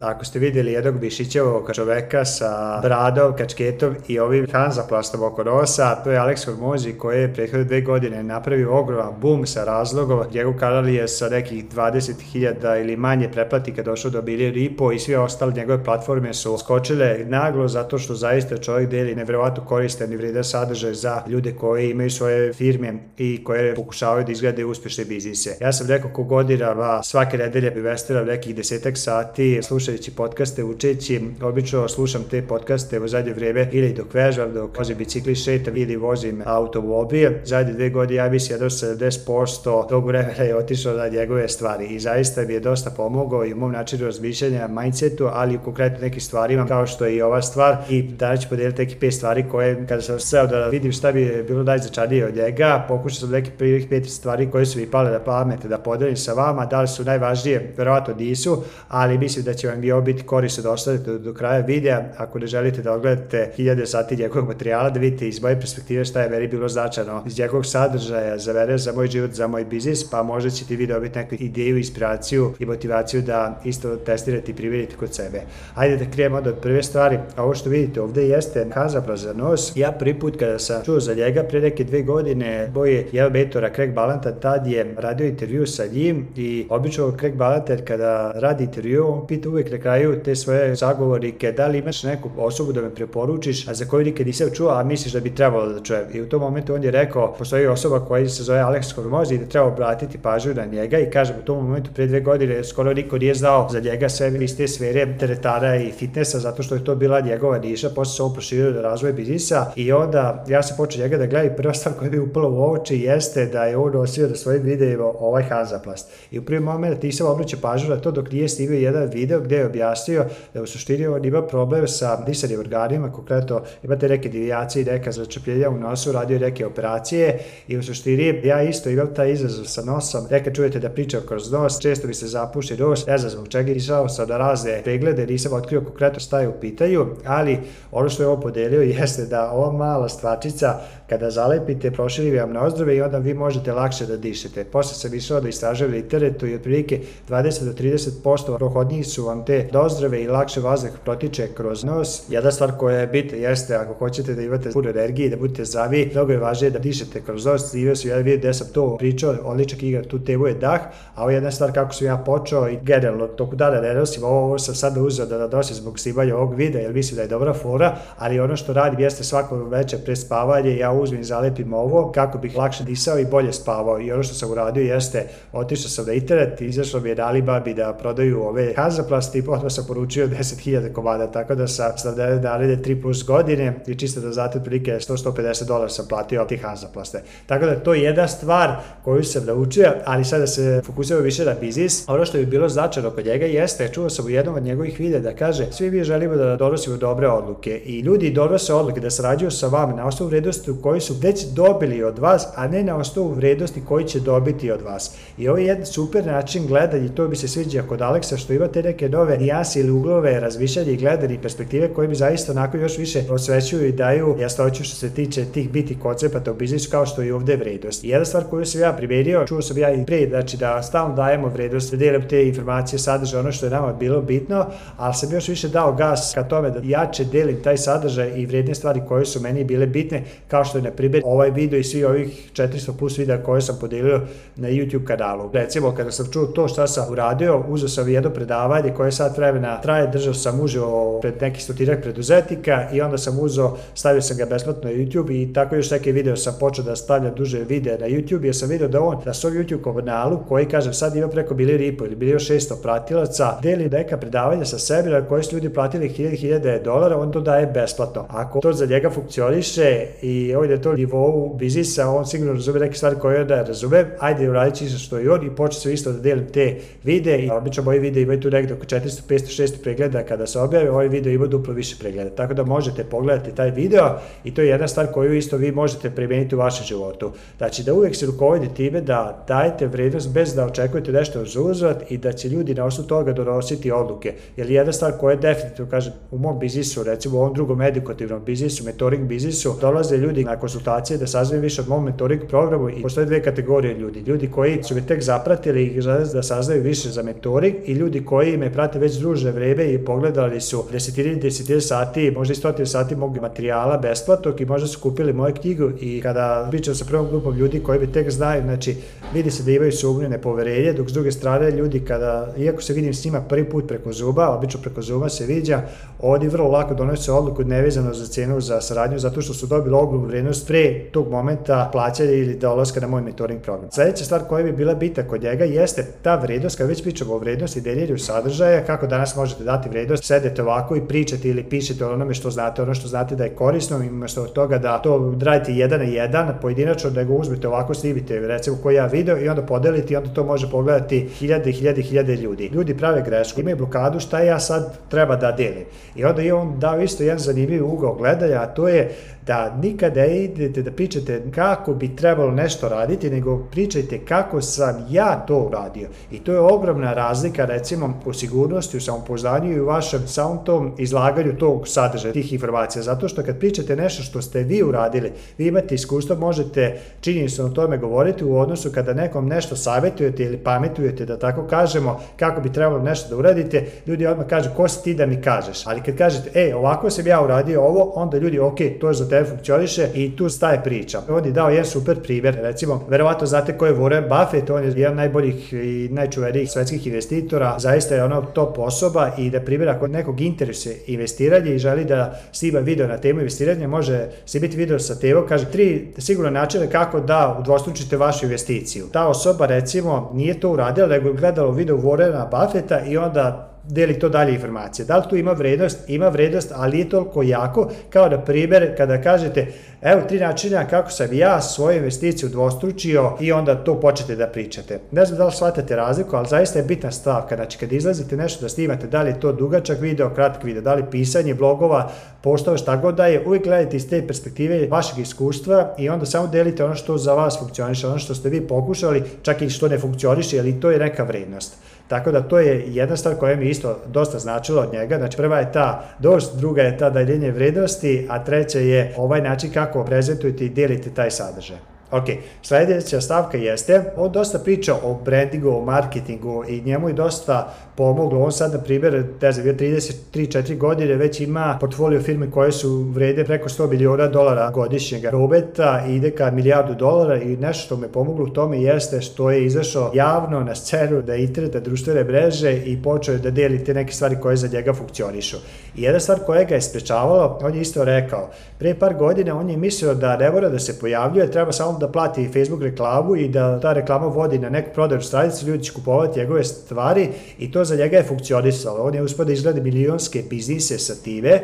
Ako ste videli jednog Višićevog čoveka sa bradom, kačketom i ovim hanzaplastom oko nosa, to je Aleks Hormozi koji je prethodne dve godine napravio ogroman bum sa razlogom. Njegov kanal je sa nekih 20.000 ili manje pretplatnika došao do milijon Ripo i sve ostale njegove platforme su skočile naglo zato što zaista čovjek deli nevjerovatno koristan i vrijedan sadržaj za ljude koji imaju svoje firme i koje pokušavaju da izgrade uspješne biznise. Ja sam rekao ko godinama svake nedelje investiram nekih desetak sati, slušaj slušajući podcaste, učeći, obično slušam te podcaste u zadnje vreme ili dok vežbam, dok vozim bicikli šetam ili vozim automobil. Zadnje dve godine ja bi sjedao 70% tog vremena je otišao na njegove stvari i zaista mi je dosta pomogao i u mom načinu razmišljanja, mindsetu, ali i konkretno nekim stvarima kao što je i ova stvar i danas ću podeliti neke pet stvari koje kada sam seo da vidim šta bi je bilo najznačajnije od njega, pokušao sam neki prvih pet stvari koje su mi pale na pamet da podelim sa vama, da li su najvažnije, verovatno nisu, ali mislim da će vam bio biti korisno da ostavite do, do kraja videa. Ako ne želite da odgledate hiljade sati njegovog materijala, da vidite iz moje perspektive šta je meni bilo značano iz njegovog sadržaja za mene, za moj život, za moj biznis, pa možda ćete vi dobiti neku ideju, inspiraciju i motivaciju da isto testirate i primjerite kod sebe. Hajde da krijemo onda od prve stvari. A ovo što vidite ovde jeste kazapla za nos. Ja prvi put kada sam čuo za njega, pre neke dve godine, boje jedan mentora Craig Balanta, tad je radio intervju sa njim i obično Craig Balanter kada radi intervju, on pita uvek uvijek na kraju te svoje zagovornike, da li imaš neku osobu da me preporučiš, a za koju nikad nisam čuo, a misliš da bi trebalo da čujem. I u tom momentu on je rekao, postoji osoba koja se zove Alex Kormozi i da treba obratiti pažnju na njega i kažem u tom momentu pre dve godine skoro niko nije znao za njega sve iz te sfere teretara i fitnesa zato što je to bila njegova niša, posle se on proširio do razvoja biznisa i onda ja sam počeo njega da gledam prva stvar koja bi upala u oči jeste da je on nosio na svojim videima ovaj hanzaplast. I u prvi moment se obraćao pažnju na to dok nije snimio jedan video gde je objasnio da u suštini on ima problem sa disanim organima, konkretno imate neke devijacije i neka začepljenja u nosu, radio je neke operacije i u suštini ja isto imam taj izazov sa nosom. Neka čujete da pričam kroz nos, često mi se zapuši nos, ne znam zbog čega, nisam sam na razne preglede, nisam otkrio konkretno šta je u pitanju, ali ono što je on podelio jeste da ova mala stvačica Kada zalepite, proširi vam nozdrove i onda vi možete lakše da dišete. Posle sam išao da istražujem literetu i otprilike 20 do 30% prohodniji su vam te dozdrave i lakše vazduh protiče kroz nos. Jedna stvar koja je bitna jeste ako hoćete da imate puno energije i da budete zdravi, mnogo je važnije da dišete kroz nos. Ivio su ja vidio gde sam to pričao, odlična knjiga tu temu je dah, a ovo je jedna stvar kako sam ja počeo i generalno toku dana ne nosim, ovo, ovo sam sad uzeo da nosim zbog snimanja ovog videa jer mislim da je dobra fora, ali ono što radim jeste svako veče pre spavanje, ja uzmem i zalepim ovo kako bih lakše disao i bolje spavao. I ono što sam uradio jeste, otišao sam da internet, izašao mi je na da babi da prodaju ove hazaplasti i potom sam poručio 10.000 komada, tako da sam stavljene naredne 3 plus godine i čisto da znate otprilike 100-150 dolara sam platio tih hazaplaste. Tako da to je jedna stvar koju sam naučio, ali sada se fokusiramo više na biznis. Ono što je bilo značajno kod njega jeste, čuo sam u jednom od njegovih videa da kaže, svi mi želimo da donosimo dobre odluke i ljudi donose odluke da sarađuju sa vama na osnovu vrednosti u koji su već dobili od vas, a ne na osnovu vrednosti koji će dobiti od vas. I ovo je jedan super način gledanja i to bi se sviđa kod Aleksa što imate neke nove nijanse ili uglove razmišljanja i gledanja i perspektive koje mi zaista onako još više osvećuju i daju jasnoću što se tiče tih biti koncepata u biznisu kao što i ovde vrednost. I jedna stvar koju sam ja primerio, čuo sam ja i pre, znači da stalno dajemo vrednost, da delim te informacije, sadržaj, ono što je nama bilo bitno, ali sam još više dao gas ka tome da jače delim taj sadržaj i vredne stvari koje su meni bile bitne, kao što i na primjer ovaj video i svi ovih 400 plus videa koje sam podelio na YouTube kanalu. Recimo, kada sam čuo to šta sam uradio, uzeo sam jedno predavanje koje sat vremena traje, držao sam uživo pred nekih stotinak preduzetnika i onda sam uzeo, stavio sam ga besplatno na YouTube i tako još neke video sam počeo da stavljam duže videe na YouTube jer sam video da on na svom YouTube kanalu koji kažem sad ima preko bili ripo ili ili milijun 600 pratilaca, deli neka predavanja sa seminara koje su ljudi platili 1000, 1000 dolara, on to daje besplatno. Ako to za njega funkcioniše i on kad da je to nivou biznisa, on sigurno razume neke stvari koje onda ja razume, ajde uradit ću isto što i on i počne ću isto da delim te videe i obično moji videe imaju tu negdje oko 400, 500, 600 pregleda kada se objave, ovaj video ima duplo više pregleda, tako da možete pogledati taj video i to je jedna stvar koju isto vi možete primeniti u vašem životu. Znači da uvek se rukovodi time da dajete vrednost bez da očekujete nešto zauzvat i da će ljudi na osnovu toga donositi odluke. Jer jedna stvar koja je definitivno, kažem, u mom biznisu, recimo u ovom drugom edukativnom biznisu, mentoring biznisu, dolaze ljudi na konsultacije da saznaju više o mom mentoring programu i postoje dve kategorije ljudi. Ljudi koji su me tek zapratili i žele da saznaju više za mentoring i ljudi koji me prate već druže vreme i pogledali su desetine desetine sati, možda i stotine sati mog materijala besplatnog i možda su kupili moju knjigu i kada pričam sa prvom grupom ljudi koji me tek znaju, znači vidi se da imaju sumnju nepoverenje, dok s druge strane ljudi kada, iako se vidim s njima prvi put preko zuba, obično preko zuba se viđa, oni vrlo lako donose odluku nevezano za cenu za saradnju zato što su dobili ogromnu vrednost pre tog momenta plaćanja ili dolaska da na moj mentoring program. Sledeća stvar koja bi bila bita kod njega jeste ta vrednost, kada već pričamo o vrednosti, deljenju sadržaja, kako danas možete dati vrednost, sedete ovako i pričate ili pišete o onome što znate, ono što znate da je korisno, umesto od toga da to radite jedan na jedan, pojedinačno, da ga uzmete ovako, snimite recimo koji ja video i onda podelite i onda to može pogledati hiljade, hiljade, hiljade ljudi. Ljudi prave grešku, imaju blokadu šta ja sad treba da delim. I onda je on dao isto jedan zanimljiv ugao gledanja, a to je da nikada ne idete da pričate kako bi trebalo nešto raditi, nego pričajte kako sam ja to uradio. I to je ogromna razlika recimo u sigurnosti, u samopouzdanju i u vašem samom tom izlaganju tog sadržaja, tih informacija. Zato što kad pričate nešto što ste vi uradili, vi imate iskustvo, možete činjenicu o tome govoriti u odnosu kada nekom nešto savjetujete ili pametujete, da tako kažemo, kako bi trebalo nešto da uradite, ljudi odmah kažu ko si ti da mi kažeš. Ali kad kažete, e, ovako sam ja uradio ovo, onda ljudi, ok, to je za tebe funkcioniše i i tu staje priča. On je dao jedan super primjer, recimo, verovatno znate ko je Warren Buffett, on je jedan najboljih i najčuvenijih svetskih investitora, zaista je ono top osoba i da primjer ako nekog interesuje investiranje i želi da snima video na temu investiranja, može snimiti video sa temom, kaže tri sigurno načine kako da udvostručite vašu investiciju. Ta osoba recimo nije to uradila, nego je gledala video Warrena Buffetta i onda deli to dalje informacije. Da li tu ima vrednost? Ima vrednost, ali nije toliko jako, kao na primjer kada kažete evo tri načina kako sam ja svoju investiciju dvostručio i onda to počete da pričate. Ne znam da li shvatate razliku, ali zaista je bitna stavka. Znači kad izlazite nešto da snimate, da li je to dugačak video, kratak video, da li pisanje blogova, postava šta god da je, uvijek gledajte iz te perspektive vašeg iskustva i onda samo delite ono što za vas funkcioniše, ono što ste vi pokušali, čak i što ne funkcioniše, ali to je neka vrednost. Tako da to je jedna stvar koja mi isto dosta značila od njega. Znači prva je ta dost, druga je ta daljenje vrednosti, a treća je ovaj način kako prezentujete i delite taj sadržaj. Ok, sledeća stavka jeste, on dosta priča o brandingu, o marketingu i njemu je dosta pomoglo. On sad, na primjer, ne znam, 33-4 godine već ima portfolio firme koje su vrede preko 100 miliona dolara godišnjeg robeta i ide ka milijardu dolara i nešto što me pomoglo u tome jeste što je izašao javno na scenu da da društvene mreže i počeo da deli te neke stvari koje za njega funkcionišu. I jedna stvar koja ga je sprečavala, on je isto rekao, pre par godina on je mislio da ne mora da se pojavljuje, treba samo da plati Facebook reklamu i da ta reklama vodi na neku prodaju stranicu, ljudi će kupovati njegove stvari i to za njega je funkcionisalo. On je uspio da izgleda milionske biznise sa time,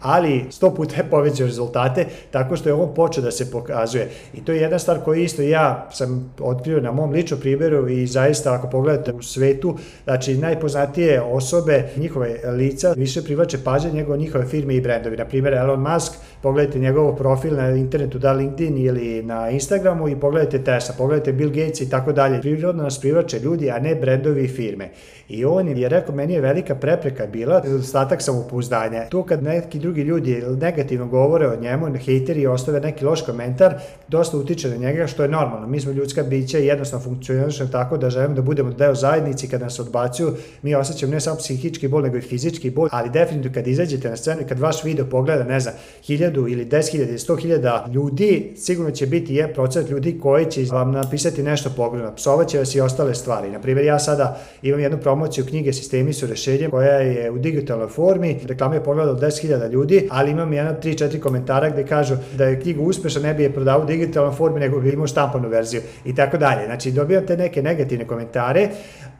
ali sto puta je povećao rezultate tako što je on počeo da se pokazuje. I to je jedna stvar koju isto ja sam otkrio na mom ličnom primjeru i zaista ako pogledate u svetu, znači najpoznatije osobe, njihove lica više privlače pažnje nego njihove firme i brendovi. Na primjer Elon Musk pogledajte njegov profil na internetu, da LinkedIn ili na Instagramu i pogledajte Tesla, pogledajte Bill Gates i tako dalje. Prirodno nas privlače ljudi, a ne brendovi i firme. I on je rekao, meni je velika prepreka bila, nedostatak samopouzdanja. To kad neki drugi ljudi negativno govore o njemu, hejteri ostave neki loš komentar, dosta utiče na njega, što je normalno. Mi smo ljudska bića i jednostavno funkcionišemo tako da želimo da budemo deo zajednici kad nas odbacuju, mi osjećamo ne samo psihički bol, nego i fizički bol, ali definitivno kad izađete na scenu i kad vaš video pogleda, ne znam, hiljadu 1000 ili 10.000 ili 100.000 ljudi, sigurno će biti je procenat ljudi koji će vam napisati nešto pogledno. Psovaće vas i ostale stvari. Na primjer, ja sada imam jednu promociju knjige Sistemi su rešenje koja je u digitalnoj formi, reklama je pogledalo 10.000 ljudi, ali imam jedna tri, četiri komentara gde kažu da je knjiga uspešna ne bi je prodao u digitalnoj formi, nego bi imao štampanu verziju i tako dalje. Znači, dobijam te neke negativne komentare,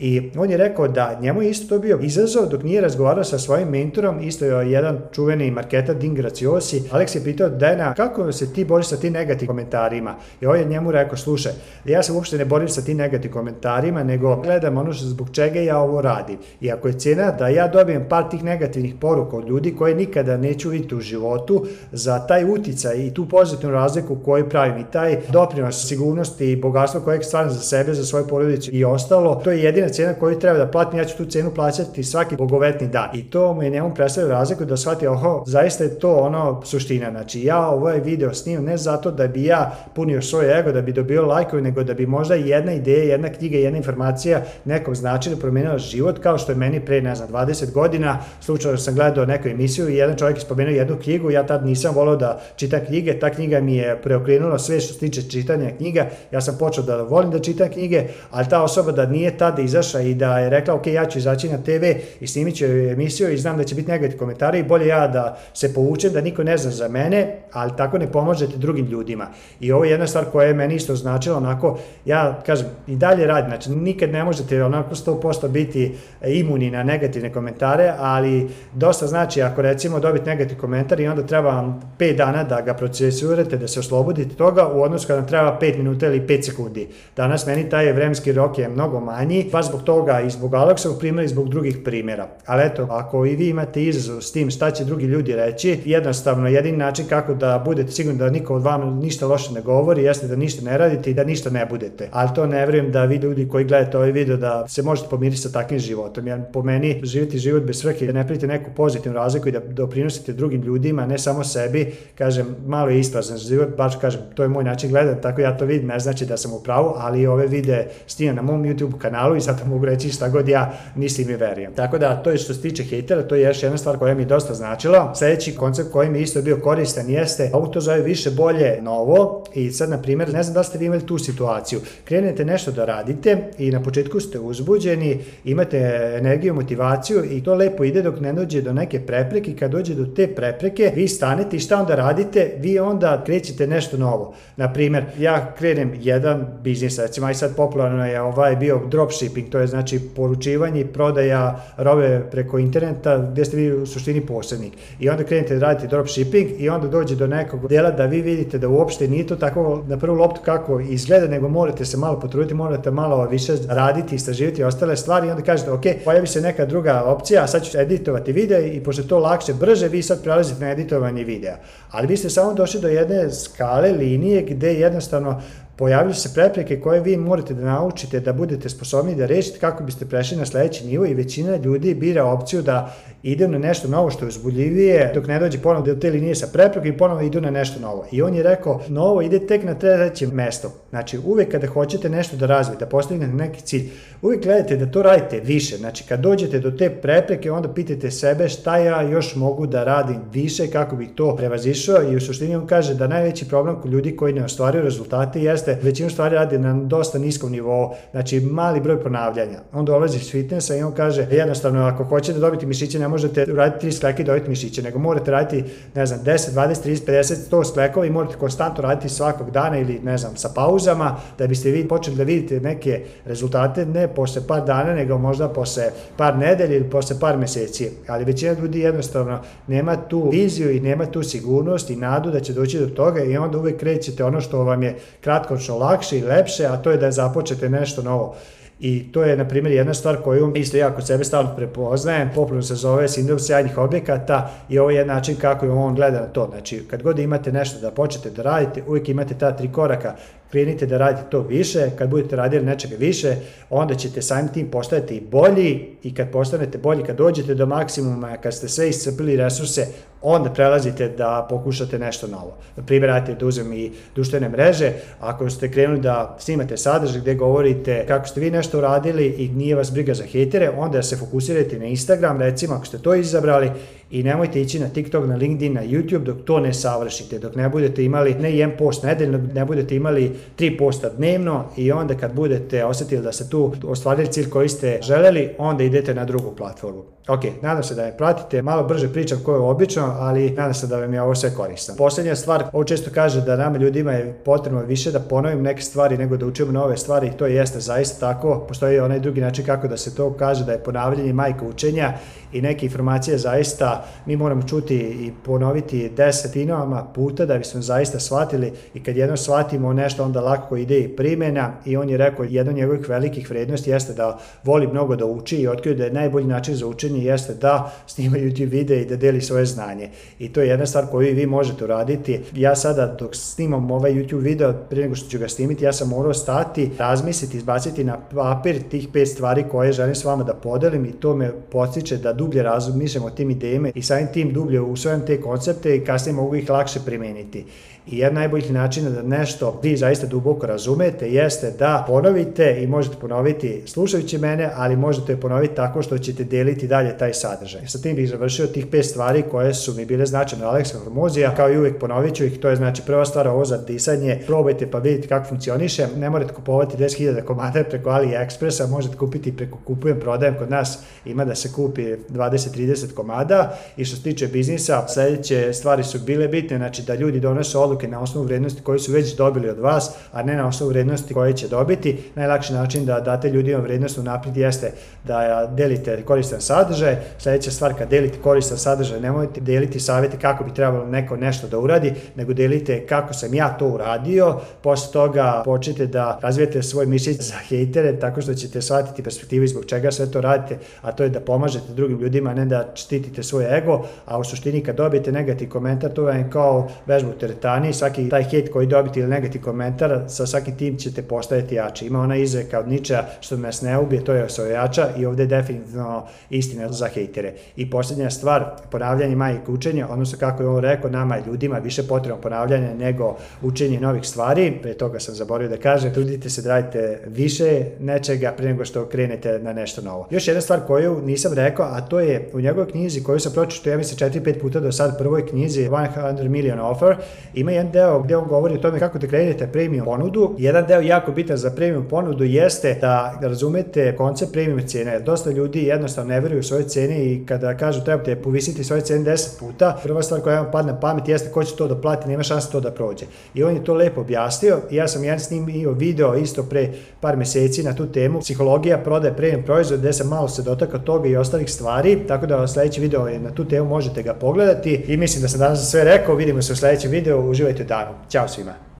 I on je rekao da njemu je isto to bio izazov dok nije razgovarao sa svojim mentorom, isto je jedan čuveni marketa Din Graciosi. Alex je pitao Dana kako se ti boriš sa tim negativnim komentarima. I on je njemu rekao, slušaj, ja se uopšte ne borim sa tim negativnim komentarima, nego gledam ono što zbog čega ja ovo radim. I ako je cena da ja dobijem par tih negativnih poruka od ljudi koje nikada neću vidjeti u životu, za taj uticaj i tu pozitivnu razliku koju pravim i taj doprinos sigurnosti i bogatstva kojeg stvaram za sebe, za svoju porodicu i ostalo, to je jedina je cena koju treba da platim, ja ću tu cenu plaćati svaki bogovetni dan. I to mi ne on predstavlja razliku da shvati, oho, zaista je to ono suština. Znači ja ovaj video snimam ne zato da bi ja punio svoj ego, da bi dobio lajkove, nego da bi možda jedna ideja, jedna knjiga, jedna informacija nekog značila promenila život, kao što je meni pre, ne znam, 20 godina, slučajno sam gledao neku emisiju i jedan čovjek je spomenuo jednu knjigu, ja tad nisam volao da čitam knjige, ta knjiga mi je preokrenula sve što se tiče čitanja knjiga, ja sam počeo da volim da čitam knjige, ali ta osoba da nije tada izašla izašla i da je rekla ok, ja ću izaći na TV i snimit ću emisiju i znam da će biti negativni komentari i bolje ja da se povučem, da niko ne zna za mene, ali tako ne pomožete drugim ljudima. I ovo je jedna stvar koja je meni isto značila, onako, ja kažem, i dalje radi, znači nikad ne možete onako 100% biti imuni na negativne komentare, ali dosta znači ako recimo dobiti negativni komentar i onda treba vam 5 dana da ga procesurate, da se oslobodite toga u odnosu kada vam treba 5 minuta ili 5 sekundi. Danas meni taj vremenski rok je mnogo manji, baš zbog toga i zbog Aleksovog primjera i zbog drugih primjera. Ali eto, ako i vi imate izazov s tim šta će drugi ljudi reći, jednostavno jedini način kako da budete sigurni da niko od vama ništa loše ne govori jeste da ništa ne radite i da ništa ne budete. Ali to ne verujem da vi ljudi koji gledate ovaj video da se možete pomiriti sa takvim životom. Jer po meni živjeti život bez svrhe, da ne primite neku pozitivnu razliku i da doprinosite drugim ljudima, ne samo sebi, kažem, malo je isprazan život, baš kažem, to je moj način gledanja, tako ja to vidim, ne znači da sam u pravu, ali ove videe snimam na mom YouTube kanalu i sad mogu reći šta god ja nisi mi verijem. Tako da to je što se tiče hejtera, to je još jedna stvar koja mi je dosta značila. Sledeći koncept koji mi je isto bio koristan jeste auto zove više bolje novo i sad na primjer ne znam da ste vi imali tu situaciju. Krenete nešto da radite i na početku ste uzbuđeni, imate energiju, motivaciju i to lepo ide dok ne dođe do neke prepreke. Kad dođe do te prepreke, vi stanete i šta onda radite? Vi onda krećete nešto novo. Na primjer, ja krenem jedan biznis, recimo aj sad popularno je ovaj bio dropshipping shipping, to je znači poručivanje i prodaja robe preko interneta gde ste vi u suštini posrednik. I onda krenete da radite dropshipping i onda dođe do nekog dela da vi vidite da uopšte nije to tako na prvu loptu kako izgleda, nego morate se malo potruditi, morate malo više raditi, istraživati ostale stvari i onda kažete ok, pojavi se neka druga opcija, a sad ću editovati video i pošto to lakše, brže, vi sad prelazite na editovanje videa. Ali vi ste samo došli do jedne skale, linije gde jednostavno pojavljuju se prepreke koje vi morate da naučite da budete sposobni da rešite kako biste prešli na sledeći nivo i većina ljudi bira opciju da ide na nešto novo što je uzbudljivije, dok ne dođe ponovo do da te linije sa preprekom i ponovo idu na nešto novo. I on je rekao, novo ide tek na treće mesto. Znači, uvek kada hoćete nešto da razvijete, da postignete neki cilj, uvek gledajte da to radite više. Znači, kad dođete do te prepreke, onda pitajte sebe šta ja još mogu da radim više kako bih to prevazišao i u suštini on kaže da najveći problem kod ljudi koji ne ostvaruju rezultate jeste većinu stvari radi na dosta niskom nivou, znači mali broj ponavljanja. On dolazi iz fitnessa i on kaže jednostavno ako hoćete dobiti mišiće ne možete raditi 3 skleke i dobiti mišiće, nego morate raditi, ne znam, 10, 20, 30, 50, 100 sklekova i morate konstantno raditi svakog dana ili, ne znam, sa pauzama, da biste vi počeli da vidite neke rezultate, ne posle par dana, nego možda posle par nedelji ili posle par meseci. Ali većina ljudi jednostavno nema tu viziju i nema tu sigurnost i nadu da će doći do toga i onda uvek krećete ono što vam je kratkočno lakše i lepše, a to je da započete nešto novo. I to je, na primjer, jedna stvar koju isto ja kod sebe stalno prepoznajem, popularno se zove sindrom sjajnih objekata i ovo je način kako je on gleda na to. Znači, kad god imate nešto da počnete da radite, uvijek imate ta tri koraka krenite da radite to više, kad budete radili nečega više, onda ćete samim tim postajati i bolji i kad postanete bolji, kad dođete do maksimuma, kad ste sve iscrpili resurse, onda prelazite da pokušate nešto novo. Na Primjer, radite da uzem i društvene mreže, ako ste krenuli da snimate sadržaj gde govorite kako ste vi nešto uradili i nije vas briga za hejtere, onda se fokusirajte na Instagram, recimo ako ste to izabrali i nemojte ići na TikTok, na LinkedIn, na YouTube dok to ne savršite, dok ne budete imali ne jedan post nedeljno, ne budete imali 3% dnevno i onda kad budete osetili da se tu ostvarili cilj koji ste želeli, onda idete na drugu platformu. Ok, nadam se da me pratite, malo brže pričam koje je obično, ali nadam se da vam je ovo sve korisno. Poslednja stvar, ovo često kaže da nama ljudima je potrebno više da ponovim neke stvari nego da učimo nove stvari i to jeste zaista tako. Postoji onaj drugi način kako da se to kaže da je ponavljanje majka učenja i neke informacije zaista mi moramo čuti i ponoviti desetinama puta da bismo zaista shvatili i kad jednom shvatimo nešto onda lako ide i primjena i on je rekao jedna od njegovih velikih vrednosti jeste da voli mnogo da uči i otkrio da je najbolji način za učenje životinje jeste da snima YouTube videe i da deli svoje znanje. I to je jedna stvar koju vi možete uraditi. Ja sada dok snimam ovaj YouTube video, pre nego što ću ga snimiti, ja sam morao stati, razmisliti, izbaciti na papir tih pet stvari koje želim s vama da podelim i to me potiče da dublje razmišljam o tim idejama i samim tim dublje usvojam te koncepte i kasnije mogu ih lakše primeniti. I jedan najboljih načina da nešto vi zaista duboko razumete jeste da ponovite i možete ponoviti slušajući mene, ali možete ponoviti tako što ćete deliti da dalje taj sadržaj. Sa tim bih završio tih pet stvari koje su mi bile značajne Aleksa Hormozija, kao i uvijek ponovit ću ih, to je znači prva stvar ovo za disanje, probajte pa vidite kako funkcioniše, ne morate kupovati 10.000 komada preko AliExpressa, možete kupiti preko kupujem, prodajem, kod nas ima da se kupi 20-30 komada i što se tiče biznisa, sledeće stvari su bile bitne, znači da ljudi donose odluke na osnovu vrednosti koji su već dobili od vas, a ne na osnovu vrednosti koje će dobiti. Najlakši način da date ljudima vrednost u naprijed jeste da delite koristan sadržaj, sadržaje. Sledeća stvar, kad delite koristan sadržaj, nemojte deliti savete kako bi trebalo neko nešto da uradi, nego delite kako sam ja to uradio, posle toga počnite da razvijete svoj mišić za hejtere tako što ćete shvatiti perspektivu zbog čega sve to radite, a to je da pomažete drugim ljudima, ne da štitite svoj ego, a u suštini kad dobijete negativ komentar, to je kao vežba u teretani, svaki taj hejt koji dobijete ili negativ komentar, sa svakim tim ćete postajati jači. Ima ona izreka od Niča što nas ne ubije, to je osvojača i ovde je definitivno istina istina za hejtere. I posljednja stvar, ponavljanje majke učenja, odnosno kako je on rekao, nama ljudima više potrebno ponavljanje nego učenje novih stvari, pre toga sam zaboravio da kažem, trudite se da radite više nečega pre nego što krenete na nešto novo. Još jedna stvar koju nisam rekao, a to je u njegovoj knjizi koju sam pročito, ja mislim 4-5 puta do sad, prvoj knjizi 100 Million Offer, ima jedan deo gde on govori o tome kako da krenete premium ponudu. Jedan deo jako bitan za premium ponudu jeste da razumete koncept premium cijene. Dosta ljudi jednostavno ne veruju svoje cijeni i kada kažu trebate povisiti svoje cene 10 puta, prva stvar koja vam padne pamet jeste ko će to da plati, nema šanse to da prođe. I on je to lepo objasnio i ja sam jedan snimio video isto pre par meseci na tu temu, psihologija prodaje premium proizvod gde sam malo se dotakao toga i ostalih stvari, tako da sledeći video je na tu temu, možete ga pogledati i mislim da sam danas sve rekao, vidimo se u sledećem videu, uživajte u danu. Ćao svima!